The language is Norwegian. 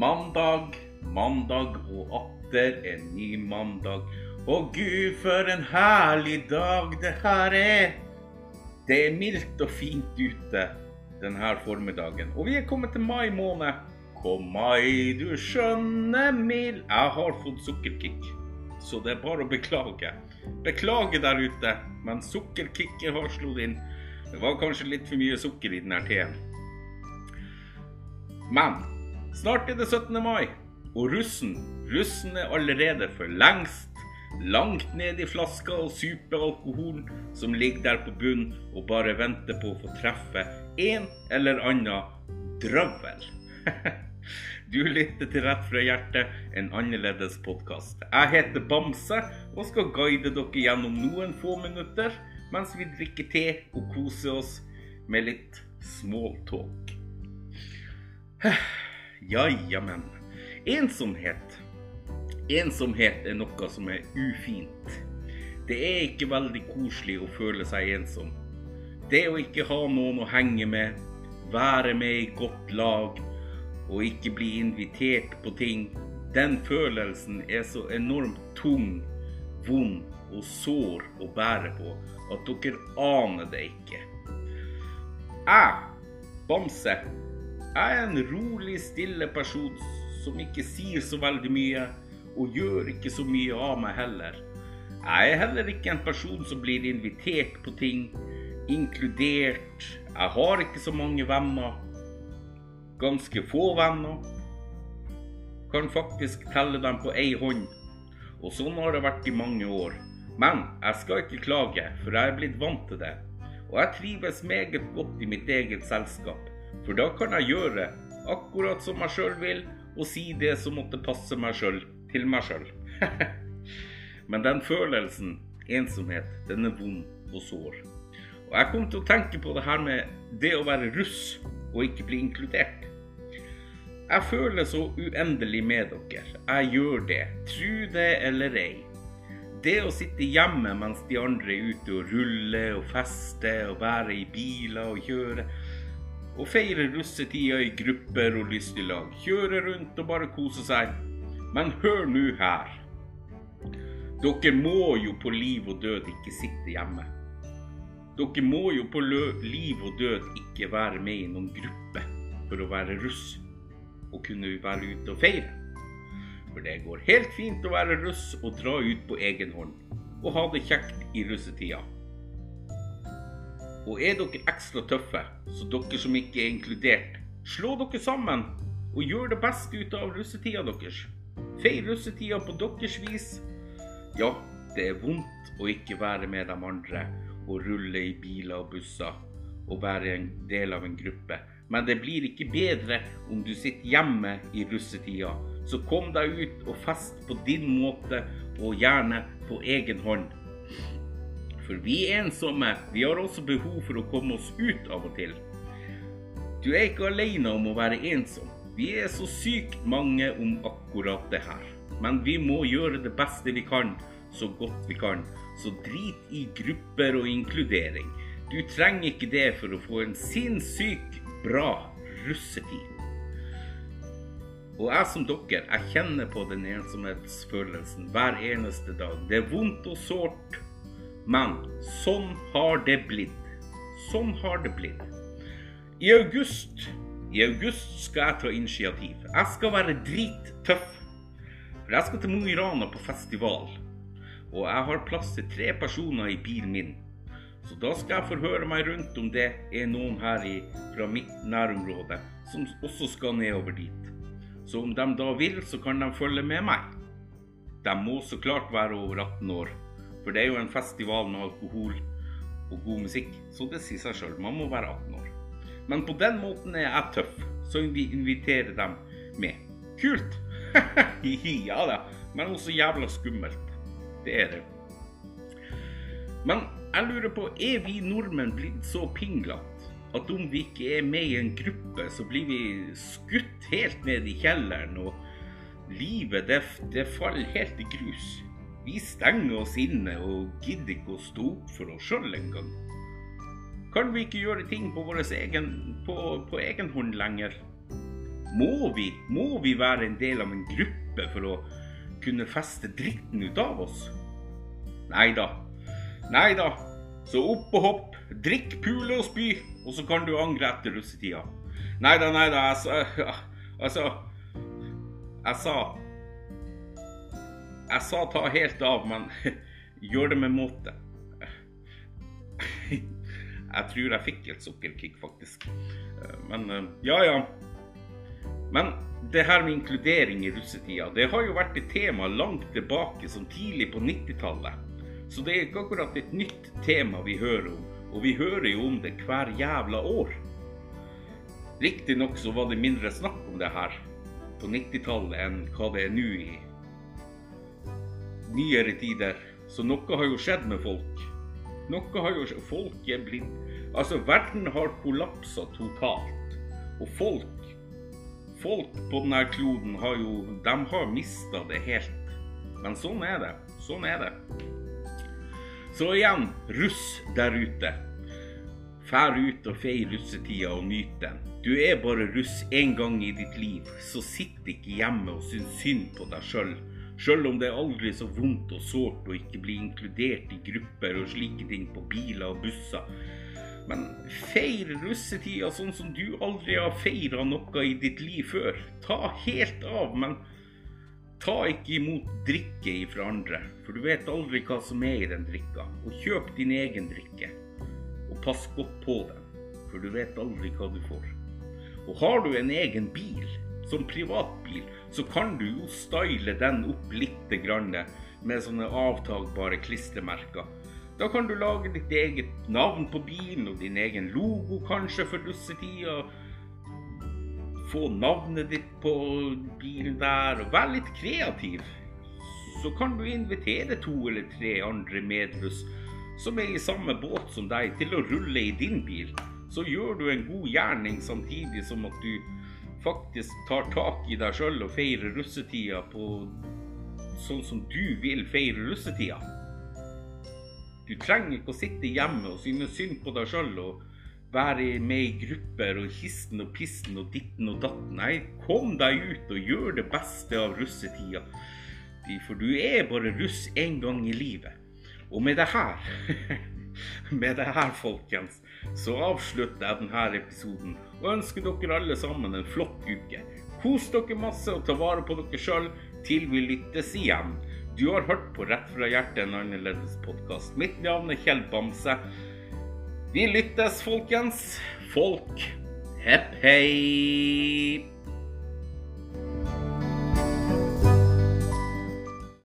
Mandag, mandag og atter en ny mandag. Å gud, for en herlig dag det her er. Det er mildt og fint ute denne formiddagen. Og vi er kommet til mai måned. Kom mai, du skjønne mild. Jeg har fått sukkerkick, så det er bare å beklage. Beklage der ute, men sukkerkicket har slått inn. Det var kanskje litt for mye sukker i denne teen. Men snart er det 17. mai, og russen, russen er allerede for lengst langt ned i flaska og super alkoholen som ligger der på bunnen og bare venter på å få treffe en eller annen drøvel. Du lytter til Rett fra hjertet, en annerledes podkast. Jeg heter Bamse og skal guide dere gjennom noen få minutter mens vi drikker te og koser oss med litt smalltalk. Ja, jammen. Ensomhet. Ensomhet er noe som er ufint. Det er ikke veldig koselig å føle seg ensom. Det å ikke ha noen å henge med, være med i godt lag og ikke bli invitert på ting, den følelsen er så enormt tung, vond og sår å bære på at dere aner det ikke. Jeg, Bamse, jeg er en rolig, stille person som ikke sier så veldig mye, og gjør ikke så mye av meg heller. Jeg er heller ikke en person som blir invitert på ting, inkludert. Jeg har ikke så mange venner. Ganske få venner. Kan faktisk telle dem på ei hånd. Og sånn har det vært i mange år. Men jeg skal ikke klage, for jeg er blitt vant til det. Og jeg trives meget godt i mitt eget selskap, for da kan jeg gjøre akkurat som jeg sjøl vil, og si det som måtte passe meg sjøl, til meg sjøl. Men den følelsen, ensomhet, den er vond og sår. Og jeg kom til å tenke på det her med det å være russ og ikke bli inkludert. Jeg føler så uendelig med dere. Jeg gjør det, tru det eller ei. Det å sitte hjemme mens de andre er ute og ruller og fester og være i biler og kjøre, og feire russetida i grupper og lystig lag, kjøre rundt og bare kose seg. Men hør nå her. Dere må jo på liv og død ikke sitte hjemme. Dere må jo på liv og død ikke være med i noen gruppe for å være russ og kunne være ute og feire. For det går helt fint å være russ og dra ut på egen hånd, og ha det kjekt i russetida. Og er dere ekstra tøffe, så dere som ikke er inkludert, slå dere sammen og gjør det beste ut av russetida deres. Feir russetida på deres vis. Ja, det er vondt å ikke være med de andre og rulle i biler og busser og være en del av en gruppe. Men det blir ikke bedre om du sitter hjemme i russetida. Så kom deg ut og fest på din måte, og gjerne på egen hånd. For vi er ensomme, vi har også behov for å komme oss ut av og til. Du er ikke alene om å være ensom. Vi er så sykt mange om akkurat det her. Men vi må gjøre det beste vi kan, så godt vi kan. Så drit i grupper og inkludering. Du trenger ikke det for å få en sinnssykt bra russetid. Og jeg som dere, jeg kjenner på den ensomhetsfølelsen hver eneste dag. Det er vondt og sårt, men sånn har det blitt. Sånn har det blitt. I august, i august skal jeg ta initiativ. Jeg skal være drittøff. For jeg skal til Mo i Rana på festival. Og jeg har plass til tre personer i bilen min. Så da skal jeg forhøre meg rundt om det er noen her i, fra mitt nærområde som også skal nedover dit. Så om de da vil, så kan de følge med meg. De må så klart være over 18 år, for det er jo en festival med alkohol og god musikk, så det sier seg sjøl. Man må være 18 år. Men på den måten er jeg tøff, så vi inviterer dem med. Kult! ja da, men også jævla skummelt. Det er det. Men jeg lurer på, er vi nordmenn blitt så pinglete at om vi ikke er med i en gruppe, så blir vi skutt helt ned i kjelleren, og livet det, det faller helt i grus? Vi stenger oss inne og gidder ikke å stå opp for oss sjøl engang. Kan vi ikke gjøre ting på egen, på, på egen hånd lenger? Må vi, må vi være en del av en gruppe for å kunne feste dritten ut av oss? Nei da. Nei da. Så opp og hopp, drikk, pule og spy, og så kan du angre etter russetida. Nei da, nei da. Altså, altså Jeg sa Jeg sa ta helt av, men gjør det med måte. Jeg tror jeg fikk et sukkerkick, faktisk. Men ja, ja. Men det her med inkludering i russetida, det har jo vært et tema langt tilbake, som tidlig på 90-tallet. Så det er ikke akkurat et nytt tema vi hører om, og vi hører jo om det hver jævla år. Riktignok så var det mindre snakk om det her på 90-tallet enn hva det er nå i nyere tider. Så noe har jo skjedd med folk. Noe har jo skjedd. Folk er blitt Altså, verden har kollapsa totalt. Og folk Folk på denne kloden har jo De har mista det helt. Men sånn er det. Sånn er det. Så igjen, russ der ute. Fær ut og fei russetida og nyt den. Du er bare russ én gang i ditt liv, så sitt ikke hjemme og syns synd på deg sjøl. Sjøl om det er aldri så vondt og sårt å ikke bli inkludert i grupper og slike ting på biler og busser. Men feir russetida sånn som du aldri har feira noe i ditt liv før. Ta helt av, men ta ikke imot drikke ifra andre, for du vet aldri hva som er i den drikka. Og kjøp din egen drikke, og pass godt på den, for du vet aldri hva du får. Og har du en egen bil, som privatbil, så kan du jo style den opp litt med sånne avtagbare klistremerker. Da kan du lage ditt eget navn på bilen og din egen logo kanskje for russetida. Få navnet ditt på bilen der, og vær litt kreativ. Så kan du invitere to eller tre andre medruss som er i samme båt som deg, til å rulle i din bil så gjør du en god gjerning samtidig som at du faktisk tar tak i deg sjøl og feirer russetida på sånn som du vil feire russetida. Du trenger ikke å sitte hjemme og synes synd på deg sjøl og være med i grupper og histen og pissen og ditten og datten. Nei, kom deg ut og gjør det beste av russetida. For du er bare russ én gang i livet. Og med det her Med det her, folkens, så avslutter jeg denne episoden og ønsker dere alle sammen en flott uke. Kos dere masse og ta vare på dere sjøl til vi lyttes igjen. Du har hørt på Rett fra hjertet, en annerledes podkast. Mitt navn er Kjell Bamse. Vi lyttes, folkens. Folk, hepp hei!